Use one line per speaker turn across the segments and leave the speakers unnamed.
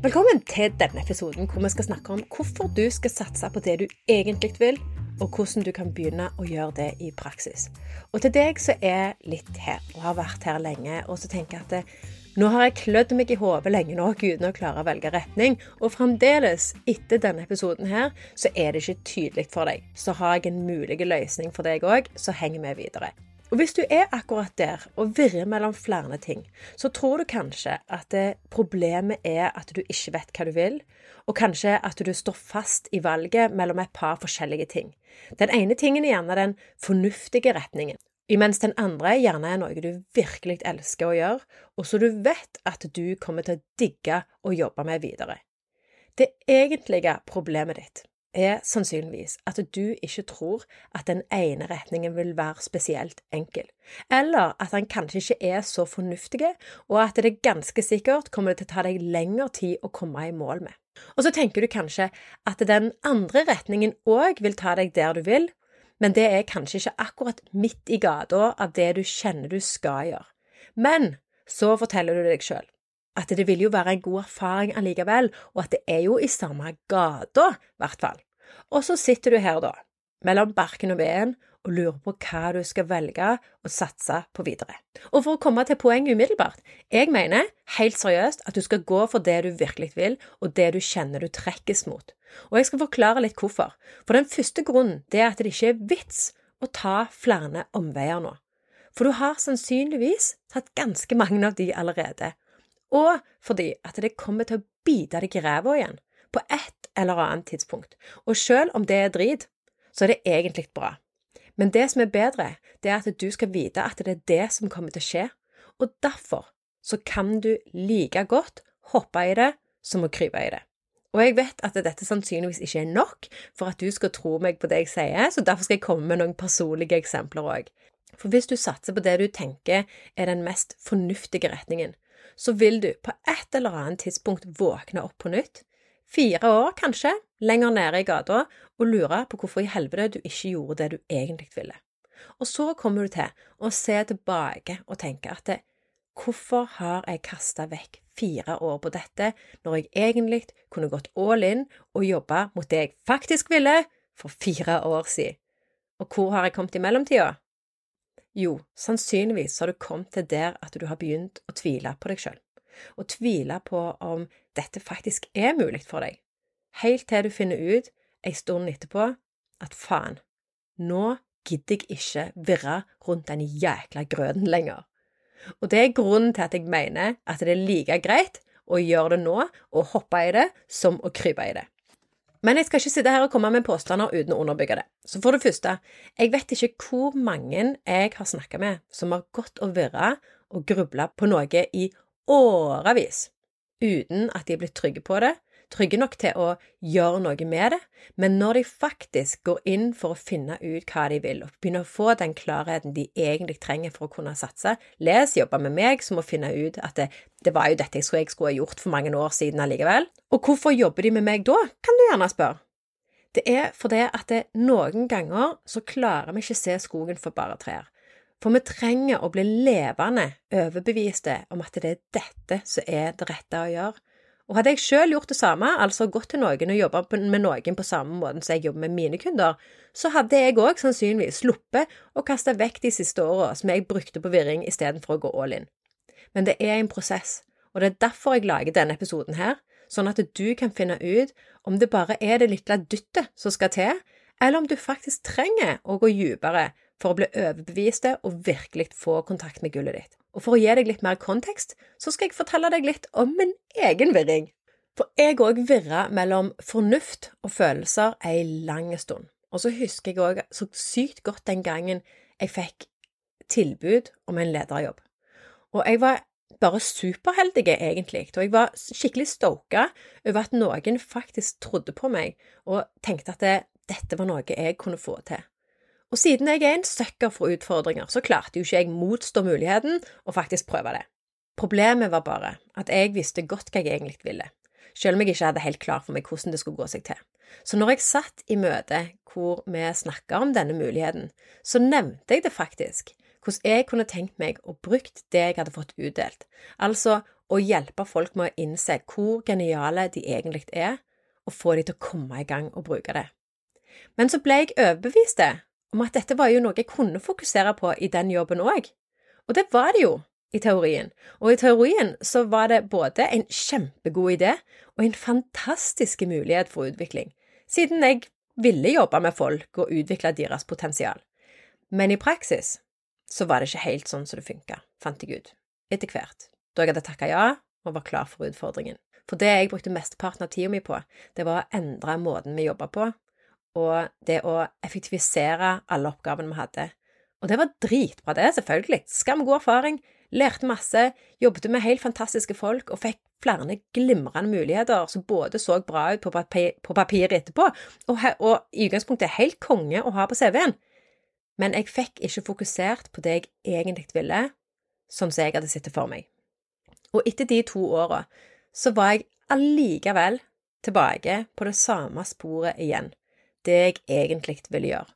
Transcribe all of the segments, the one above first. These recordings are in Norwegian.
Velkommen til denne episoden hvor vi skal snakke om hvorfor du skal satse på det du egentlig vil, og hvordan du kan begynne å gjøre det i praksis. Og til deg som er litt her og har vært her lenge, og så tenker jeg at det, nå har jeg klødd meg i hodet lenge nok uten å klare å velge retning, og fremdeles, etter denne episoden her, så er det ikke tydelig for deg. Så har jeg en mulig løsning for deg òg, så henger vi videre. Og Hvis du er akkurat der og virrer mellom flere ting, så tror du kanskje at det, problemet er at du ikke vet hva du vil, og kanskje at du står fast i valget mellom et par forskjellige ting. Den ene tingen er gjerne den fornuftige retningen, imens den andre gjerne er noe du virkelig elsker å gjøre, og så du vet at du kommer til å digge å jobbe med videre. Det egentlige problemet ditt er sannsynligvis at du ikke tror at den ene retningen vil være spesielt enkel, eller at den kanskje ikke er så fornuftig, og at det ganske sikkert kommer til å ta deg lengre tid å komme i mål med. Og så tenker du kanskje at den andre retningen òg vil ta deg der du vil, men det er kanskje ikke akkurat midt i gata av det du kjenner du skal gjøre. Men så forteller du deg sjøl at det vil jo være en god erfaring allikevel, og at det er jo i samme gata, i hvert fall. Og så sitter du her, da, mellom barken og veden, og lurer på hva du skal velge å satse på videre. Og for å komme til poenget umiddelbart, jeg mener helt seriøst at du skal gå for det du virkelig vil, og det du kjenner du trekkes mot. Og jeg skal forklare litt hvorfor. For den første grunnen det er at det ikke er vits å ta flere omveier nå. For du har sannsynligvis tatt ganske mange av de allerede og fordi at det kommer til å bite deg i ræva igjen på et eller annet tidspunkt. Og selv om det er drit, så er det egentlig bra. Men det som er bedre, det er at du skal vite at det er det som kommer til å skje, og derfor så kan du like godt hoppe i det som å krype i det. Og jeg vet at dette sannsynligvis ikke er nok for at du skal tro meg på det jeg sier, så derfor skal jeg komme med noen personlige eksempler òg. For hvis du satser på det du tenker er den mest fornuftige retningen, så vil du på et eller annet tidspunkt våkne opp på nytt, fire år kanskje, lenger nede i gata, og lure på hvorfor i helvete du ikke gjorde det du egentlig ville. Og så kommer du til å se tilbake og tenke at det, hvorfor har jeg kasta vekk fire år på dette, når jeg egentlig kunne gått all in og jobba mot det jeg faktisk ville for fire år siden? Og hvor har jeg kommet i mellomtida? Jo, sannsynligvis har du kommet til der at du har begynt å tvile på deg sjøl, og tvile på om dette faktisk er mulig for deg, helt til du finner ut ei stund etterpå at faen, nå gidder jeg ikke virre rundt den jækla grøten lenger. Og det er grunnen til at jeg mener at det er like greit å gjøre det nå og hoppe i det som å krype i det. Men jeg skal ikke sitte her og komme med påstander uten å underbygge det. Så for det første, jeg vet ikke hvor mange jeg har snakka med som har gått og virra og grubla på noe i årevis uten at de er blitt trygge på det, trygge nok til å gjøre noe med det, men når de faktisk går inn for å finne ut hva de vil, og begynner å få den klarheten de egentlig trenger for å kunne satse Les jobber med meg som å finne ut at det, det var jo dette jeg skulle, jeg skulle ha gjort for mange år siden allikevel. Og hvorfor jobber de med meg da, kan du gjerne spørre. Det er fordi at det, noen ganger så klarer vi ikke se skogen for bare trær. For vi trenger å bli levende overbeviste om at det er dette som er det rette å gjøre. Og hadde jeg sjøl gjort det samme, altså gått til noen og jobba med noen på samme måte som jeg jobber med mine kunder, så hadde jeg òg sannsynligvis sluppet å kaste vekk de siste åra som jeg brukte på virring istedenfor å gå all in. Men det er en prosess, og det er derfor jeg lager denne episoden her, sånn at du kan finne ut om det bare er det lille dyttet som skal til, eller om du faktisk trenger å gå dypere for å bli overbevist og virkelig få kontakt med gullet ditt. Og for å gi deg litt mer kontekst, så skal jeg fortelle deg litt om min egen virring. For jeg òg virra mellom fornuft og følelser ei lang stund. Og så husker jeg òg så sykt godt den gangen jeg fikk tilbud om en lederjobb. Og jeg var bare superheldig, egentlig, og jeg var skikkelig stoka over at noen faktisk trodde på meg og tenkte at det, dette var noe jeg kunne få til. Og siden jeg er en sucker for utfordringer, så klarte jo ikke jeg motstå muligheten og faktisk prøve det. Problemet var bare at jeg visste godt hva jeg egentlig ville, selv om jeg ikke hadde helt klar for meg hvordan det skulle gå seg til. Så når jeg satt i møte hvor vi snakka om denne muligheten, så nevnte jeg det faktisk, hvordan jeg kunne tenkt meg å brukt det jeg hadde fått utdelt, altså å hjelpe folk med å innse hvor geniale de egentlig er, og få de til å komme i gang og bruke det. Men så ble jeg overbevist om at dette var jo noe jeg kunne fokusere på i den jobben òg. Og det var det jo, i teorien. Og i teorien så var det både en kjempegod idé og en fantastisk mulighet for utvikling, siden jeg ville jobbe med folk og utvikle deres potensial. Men i praksis så var det ikke helt sånn som det funka, fant jeg ut, etter hvert, da jeg hadde takka ja og var klar for utfordringen. For det jeg brukte mesteparten av tida mi på, det var å endre måten vi jobba på, og det å effektivisere alle oppgavene vi hadde. Og det var dritbra, det, selvfølgelig. Skam god erfaring. Lærte masse, jobbet med helt fantastiske folk og fikk flere glimrende muligheter som både så bra ut på, papir, på papiret etterpå, og, og, i utgangspunktet helt konge å ha på CV-en. Men jeg fikk ikke fokusert på det jeg egentlig ville, sånn som jeg hadde sett det for meg. Og etter de to åra så var jeg allikevel tilbake på det samme sporet igjen, det jeg egentlig ville gjøre.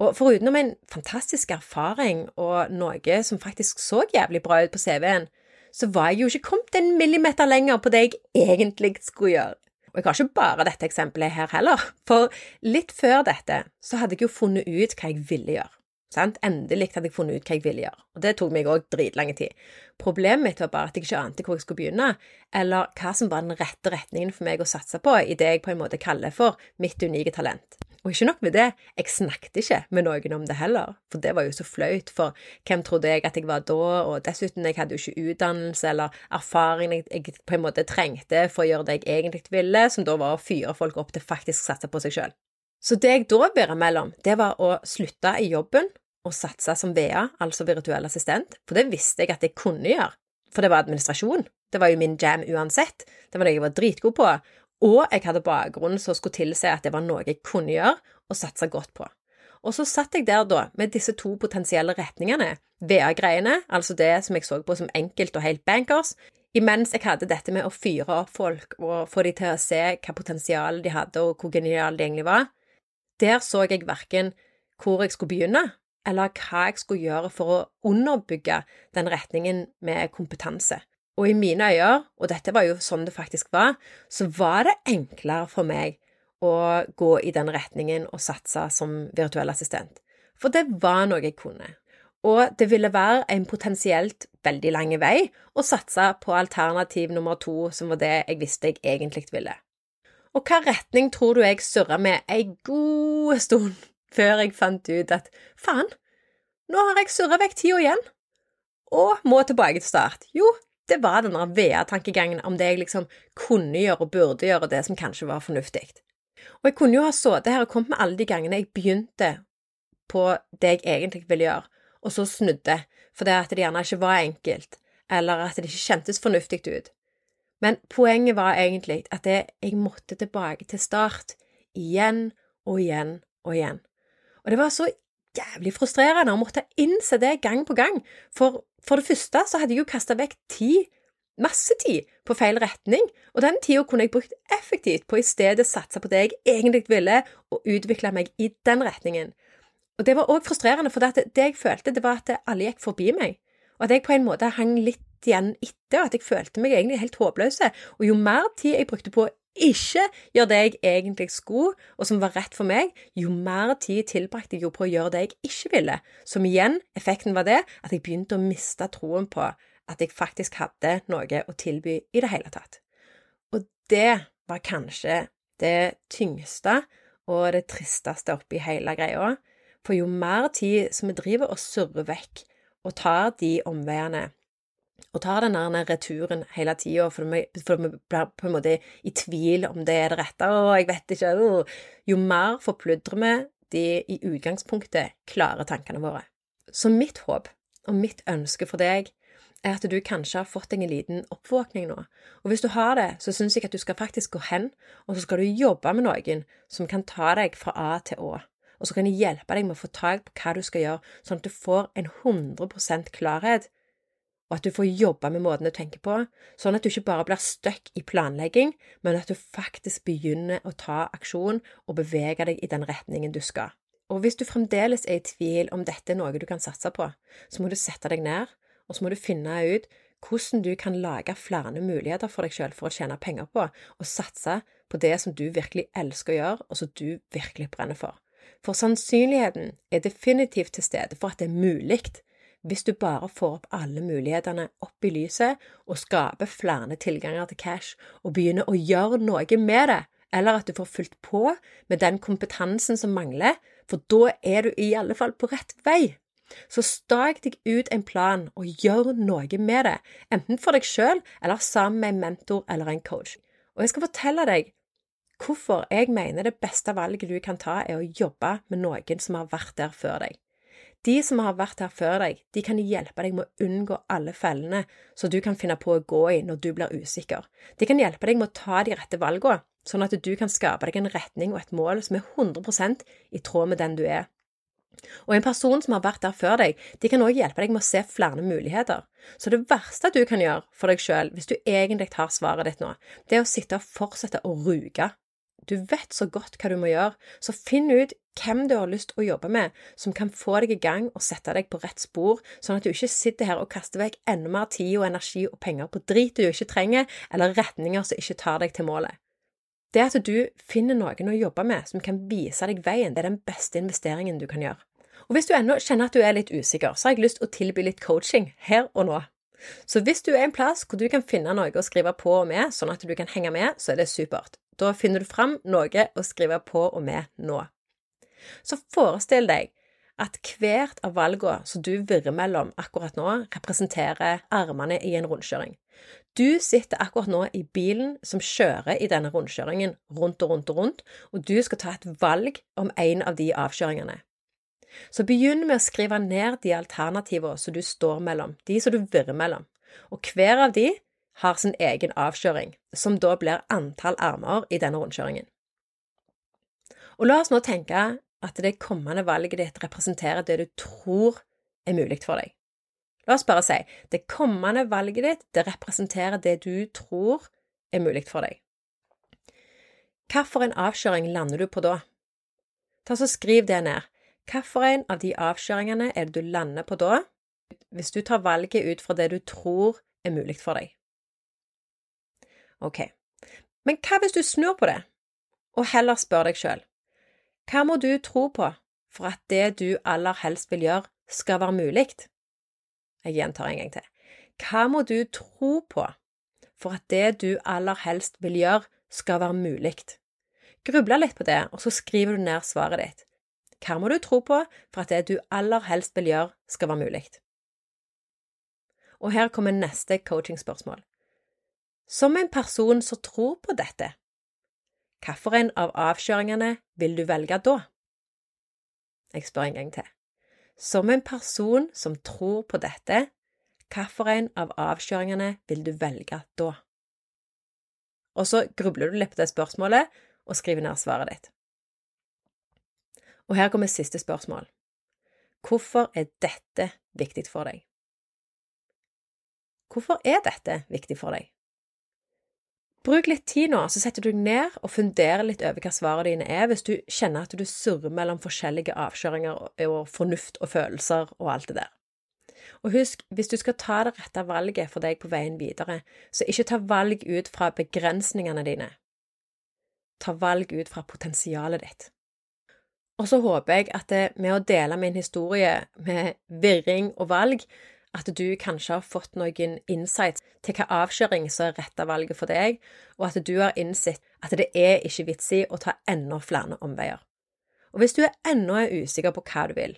Og foruten en fantastisk erfaring og noe som faktisk så jævlig bra ut på CV-en, så var jeg jo ikke kommet en millimeter lenger på det jeg egentlig skulle gjøre. Og jeg har ikke bare dette eksempelet her heller, for litt før dette så hadde jeg jo funnet ut hva jeg ville gjøre. Sant? Endelig hadde jeg funnet ut hva jeg ville gjøre, og det tok meg òg dritlang tid. Problemet mitt var bare at jeg ikke ante hvor jeg skulle begynne, eller hva som var den rette retningen for meg å satse på i det jeg på en måte kaller for mitt unike talent. Og ikke nok med det, jeg snakket ikke med noen om det heller, for det var jo så flaut, for hvem trodde jeg at jeg var da, og dessuten, jeg hadde jo ikke utdannelse eller erfaring jeg, på en måte trengte for å gjøre det jeg egentlig ville, som da var å fyre folk opp til faktisk å satse på seg sjøl. Så det jeg da bærer mellom, det var å slutte i jobben og satse som VA, altså virtuell assistent, for det visste jeg at jeg kunne gjøre, for det var administrasjon. Det var jo min jam uansett, det var det jeg var dritgod på, og jeg hadde bakgrunn som skulle tilsi at det var noe jeg kunne gjøre og satse godt på. Og så satt jeg der da med disse to potensielle retningene, VA-greiene, altså det som jeg så på som enkelt og helt bankers, imens jeg hadde dette med å fyre opp folk og få de til å se hva potensial de hadde og hvor geniale de egentlig var. Der så jeg verken hvor jeg skulle begynne, eller hva jeg skulle gjøre for å underbygge den retningen med kompetanse. Og i mine øyne, og dette var jo sånn det faktisk var, så var det enklere for meg å gå i den retningen og satse som virtuell assistent. For det var noe jeg kunne. Og det ville være en potensielt veldig lang vei å satse på alternativ nummer to, som var det jeg visste jeg egentlig ville. Og hva retning tror du jeg surra med ei god stund før jeg fant ut at faen, nå har jeg surra vekk tida igjen, og må tilbake til start? Jo, det var den VA-tankegangen om det jeg liksom kunne gjøre og burde gjøre, det som kanskje var fornuftig. Og jeg kunne jo ha sittet her og kommet med alle de gangene jeg begynte på det jeg egentlig ville gjøre, og så snudde, fordi at det gjerne ikke var enkelt, eller at det ikke kjentes fornuftig ut. Men poenget var egentlig at jeg måtte tilbake til start, igjen og igjen og igjen. Og det var så jævlig frustrerende å måtte innse det gang på gang, for for det første så hadde jeg jo kasta vekk tid, masse tid, på feil retning, og den tida kunne jeg brukt effektivt på i stedet satse på det jeg egentlig ville, og utvikle meg i den retningen. Og det var òg frustrerende, for det, det jeg følte, det var at alle gikk forbi meg, og at jeg på en måte hang litt igjen etter, og at jeg følte meg egentlig helt håpløs. Og jo mer tid jeg brukte på ikke gjør det jeg egentlig skulle, og som var rett for meg, jo mer tid tilbrakte jeg jo på å gjøre det jeg ikke ville. Som igjen, effekten var det at jeg begynte å miste troen på at jeg faktisk hadde noe å tilby i det hele tatt. Og det var kanskje det tyngste og det tristeste oppi hele greia. For jo mer tid som vi driver og surrer vekk og tar de omveiene og tar den der returen hele tida, for, vi blir på en måte i tvil om det er det rette, og jeg vet ikke uh, Jo mer forpludrer vi de i utgangspunktet klare tankene våre. Så mitt håp og mitt ønske for deg er at du kanskje har fått deg en liten oppvåkning nå. Og hvis du har det, så syns jeg at du skal faktisk gå hen, og så skal du jobbe med noen som kan ta deg fra A til Å. Og så kan de hjelpe deg med å få tak på hva du skal gjøre, sånn at du får en 100% klarhet og at du får jobbe med måten du tenker på, sånn at du ikke bare blir stuck i planlegging, men at du faktisk begynner å ta aksjon og bevege deg i den retningen du skal. Og hvis du fremdeles er i tvil om dette er noe du kan satse på, så må du sette deg ned, og så må du finne ut hvordan du kan lage flere muligheter for deg selv for å tjene penger på, og satse på det som du virkelig elsker å gjøre, og som du virkelig brenner for. For sannsynligheten er definitivt til stede for at det er mulig, hvis du bare får opp alle mulighetene opp i lyset og skaper flere tilganger til cash og begynner å gjøre noe med det, eller at du får fulgt på med den kompetansen som mangler, for da er du i alle fall på rett vei. Så stak deg ut en plan og gjør noe med det, enten for deg sjøl eller sammen med en mentor eller en coach. Og jeg skal fortelle deg hvorfor jeg mener det beste valget du kan ta, er å jobbe med noen som har vært der før deg. De som har vært her før deg, de kan hjelpe deg med å unngå alle fellene som du kan finne på å gå i når du blir usikker. De kan hjelpe deg med å ta de rette valgene, sånn at du kan skape deg en retning og et mål som er 100% i tråd med den du er. Og en person som har vært der før deg, de kan også hjelpe deg med å se flere muligheter. Så det verste du kan gjøre for deg sjøl, hvis du egentlig har svaret ditt nå, det er å sitte og fortsette å ruge du vet så godt hva du må gjøre, så finn ut hvem du har lyst til å jobbe med, som kan få deg i gang og sette deg på rett spor, sånn at du ikke sitter her og kaster vekk enda mer tid og energi og penger på drit du ikke trenger, eller retninger som ikke tar deg til målet. Det at du finner noen å jobbe med som kan vise deg veien, det er den beste investeringen du kan gjøre. Og hvis du ennå kjenner at du er litt usikker, så har jeg lyst til å tilby litt coaching her og nå. Så hvis du er en plass hvor du kan finne noe å skrive på og med, sånn at du kan henge med, så er det supert. Da finner du fram noe å skrive på og med nå. Så forestill deg at hvert av valgene som du virrer mellom akkurat nå, representerer armene i en rundkjøring. Du sitter akkurat nå i bilen som kjører i denne rundkjøringen rundt og rundt og rundt, og du skal ta et valg om en av de avkjøringene. Så begynn med å skrive ned de alternativene som du står mellom, de som du virrer mellom, og hver av de har sin egen avkjøring, som da blir antall armer i denne rundkjøringen. Og la oss nå tenke at det kommende valget ditt representerer det du tror er mulig for deg. La oss bare si det kommende valget ditt det representerer det du tror er mulig for deg. Hvilken avkjøring lander du på da? Ta så Skriv det ned. Hvilken av de avkjøringene er det du lander på da, hvis du tar valget ut fra det du tror er mulig for deg? Ok, men hva hvis du snur på det, og heller spør deg sjøl, hva må du tro på for at det du aller helst vil gjøre, skal være mulig? Jeg gjentar en gang til. Hva må du tro på for at det du aller helst vil gjøre, skal være mulig? Gruble litt på det, og så skriver du ned svaret ditt. Hva må du tro på for at det du aller helst vil gjøre, skal være mulig? Og her kommer neste coachingspørsmål. Som en person som tror på dette, hvilken av avkjøringene vil du velge da? Jeg spør en gang til. Som en person som tror på dette, hvilken av avkjøringene vil du velge da? Og så grubler du litt på det spørsmålet og skriver ned svaret ditt. Og her kommer siste spørsmål. Hvorfor er dette viktig for deg? Hvorfor er dette viktig for deg? Bruk litt tid nå, så setter du deg ned og funderer litt over hva svarene dine er, hvis du kjenner at du surrer mellom forskjellige avkjøringer og fornuft og følelser og alt det der. Og husk, hvis du skal ta det rette valget for deg på veien videre, så ikke ta valg ut fra begrensningene dine. Ta valg ut fra potensialet ditt. Og så håper jeg at det, med å dele min historie med virring og valg, at du kanskje har fått noen insights til hva avkjøring som er rette valget for deg, og at du har innsett at det er ikke vits i å ta enda flere omveier. Og hvis du er ennå usikker på hva du vil,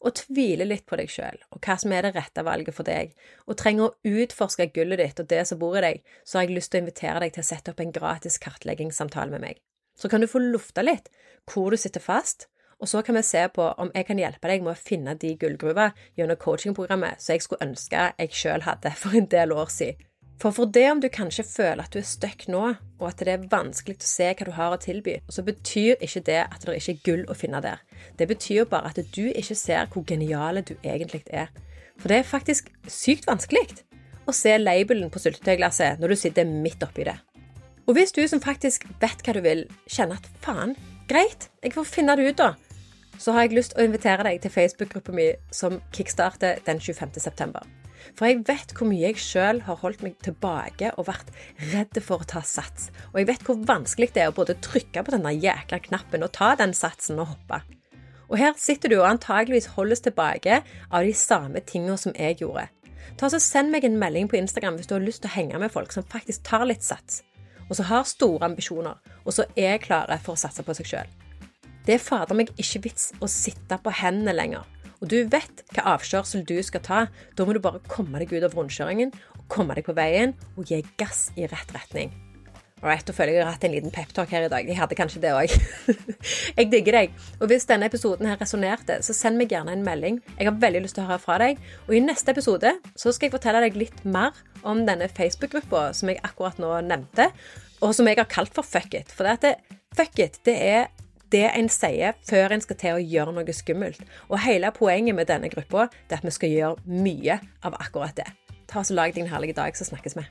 og tviler litt på deg sjøl og hva som er det rette valget for deg, og trenger å utforske gullet ditt og det som bor i deg, så har jeg lyst til å invitere deg til å sette opp en gratis kartleggingssamtale med meg. Så kan du få lufta litt hvor du sitter fast, og så kan vi se på om jeg kan hjelpe deg med å finne de gullgruver gjennom coachingprogrammet som jeg skulle ønske jeg sjøl hadde for en del år siden. For for det om du kanskje føler at du er stuck nå, og at det er vanskelig å se hva du har å tilby, så betyr ikke det at det ikke er gull å finne der. Det betyr bare at du ikke ser hvor geniale du egentlig er. For det er faktisk sykt vanskelig å se labelen på syltetøyglasset når du sitter midt oppi det. Og hvis du som faktisk vet hva du vil, kjenner at faen, greit, jeg får finne det ut, da så har jeg lyst å invitere deg til Facebook-gruppa mi som kickstarter den 25. september. For jeg vet hvor mye jeg sjøl har holdt meg tilbake og vært redd for å ta sats. Og jeg vet hvor vanskelig det er å både trykke på denne jækla knappen og ta den satsen og hoppe. Og her sitter du og antageligvis holdes tilbake av de samme tingene som jeg gjorde. Ta så Send meg en melding på Instagram hvis du har lyst til å henge med folk som faktisk tar litt sats, og som har store ambisjoner, og som er klare for å satse på seg sjøl. Det er fader meg ikke vits å sitte på hendene lenger. Og du vet hva avkjørsel du skal ta. Da må du bare komme deg ut av rundkjøringen, komme deg på veien og gi gass i rett retning. Alright, da føler jeg jeg har hatt en liten peptalk her i dag. Jeg hadde kanskje det òg. jeg digger deg. Og hvis denne episoden her resonnerte, så send meg gjerne en melding. Jeg har veldig lyst til å høre fra deg. Og i neste episode så skal jeg fortelle deg litt mer om denne Facebook-gruppa som jeg akkurat nå nevnte, og som jeg har kalt for Fuck it. For det at det, fuck it, det er det en sier før en skal til å gjøre noe skummelt. Og hele poenget med denne gruppa er at vi skal gjøre mye av akkurat det. Ta så Lag deg en herlig dag, så snakkes vi.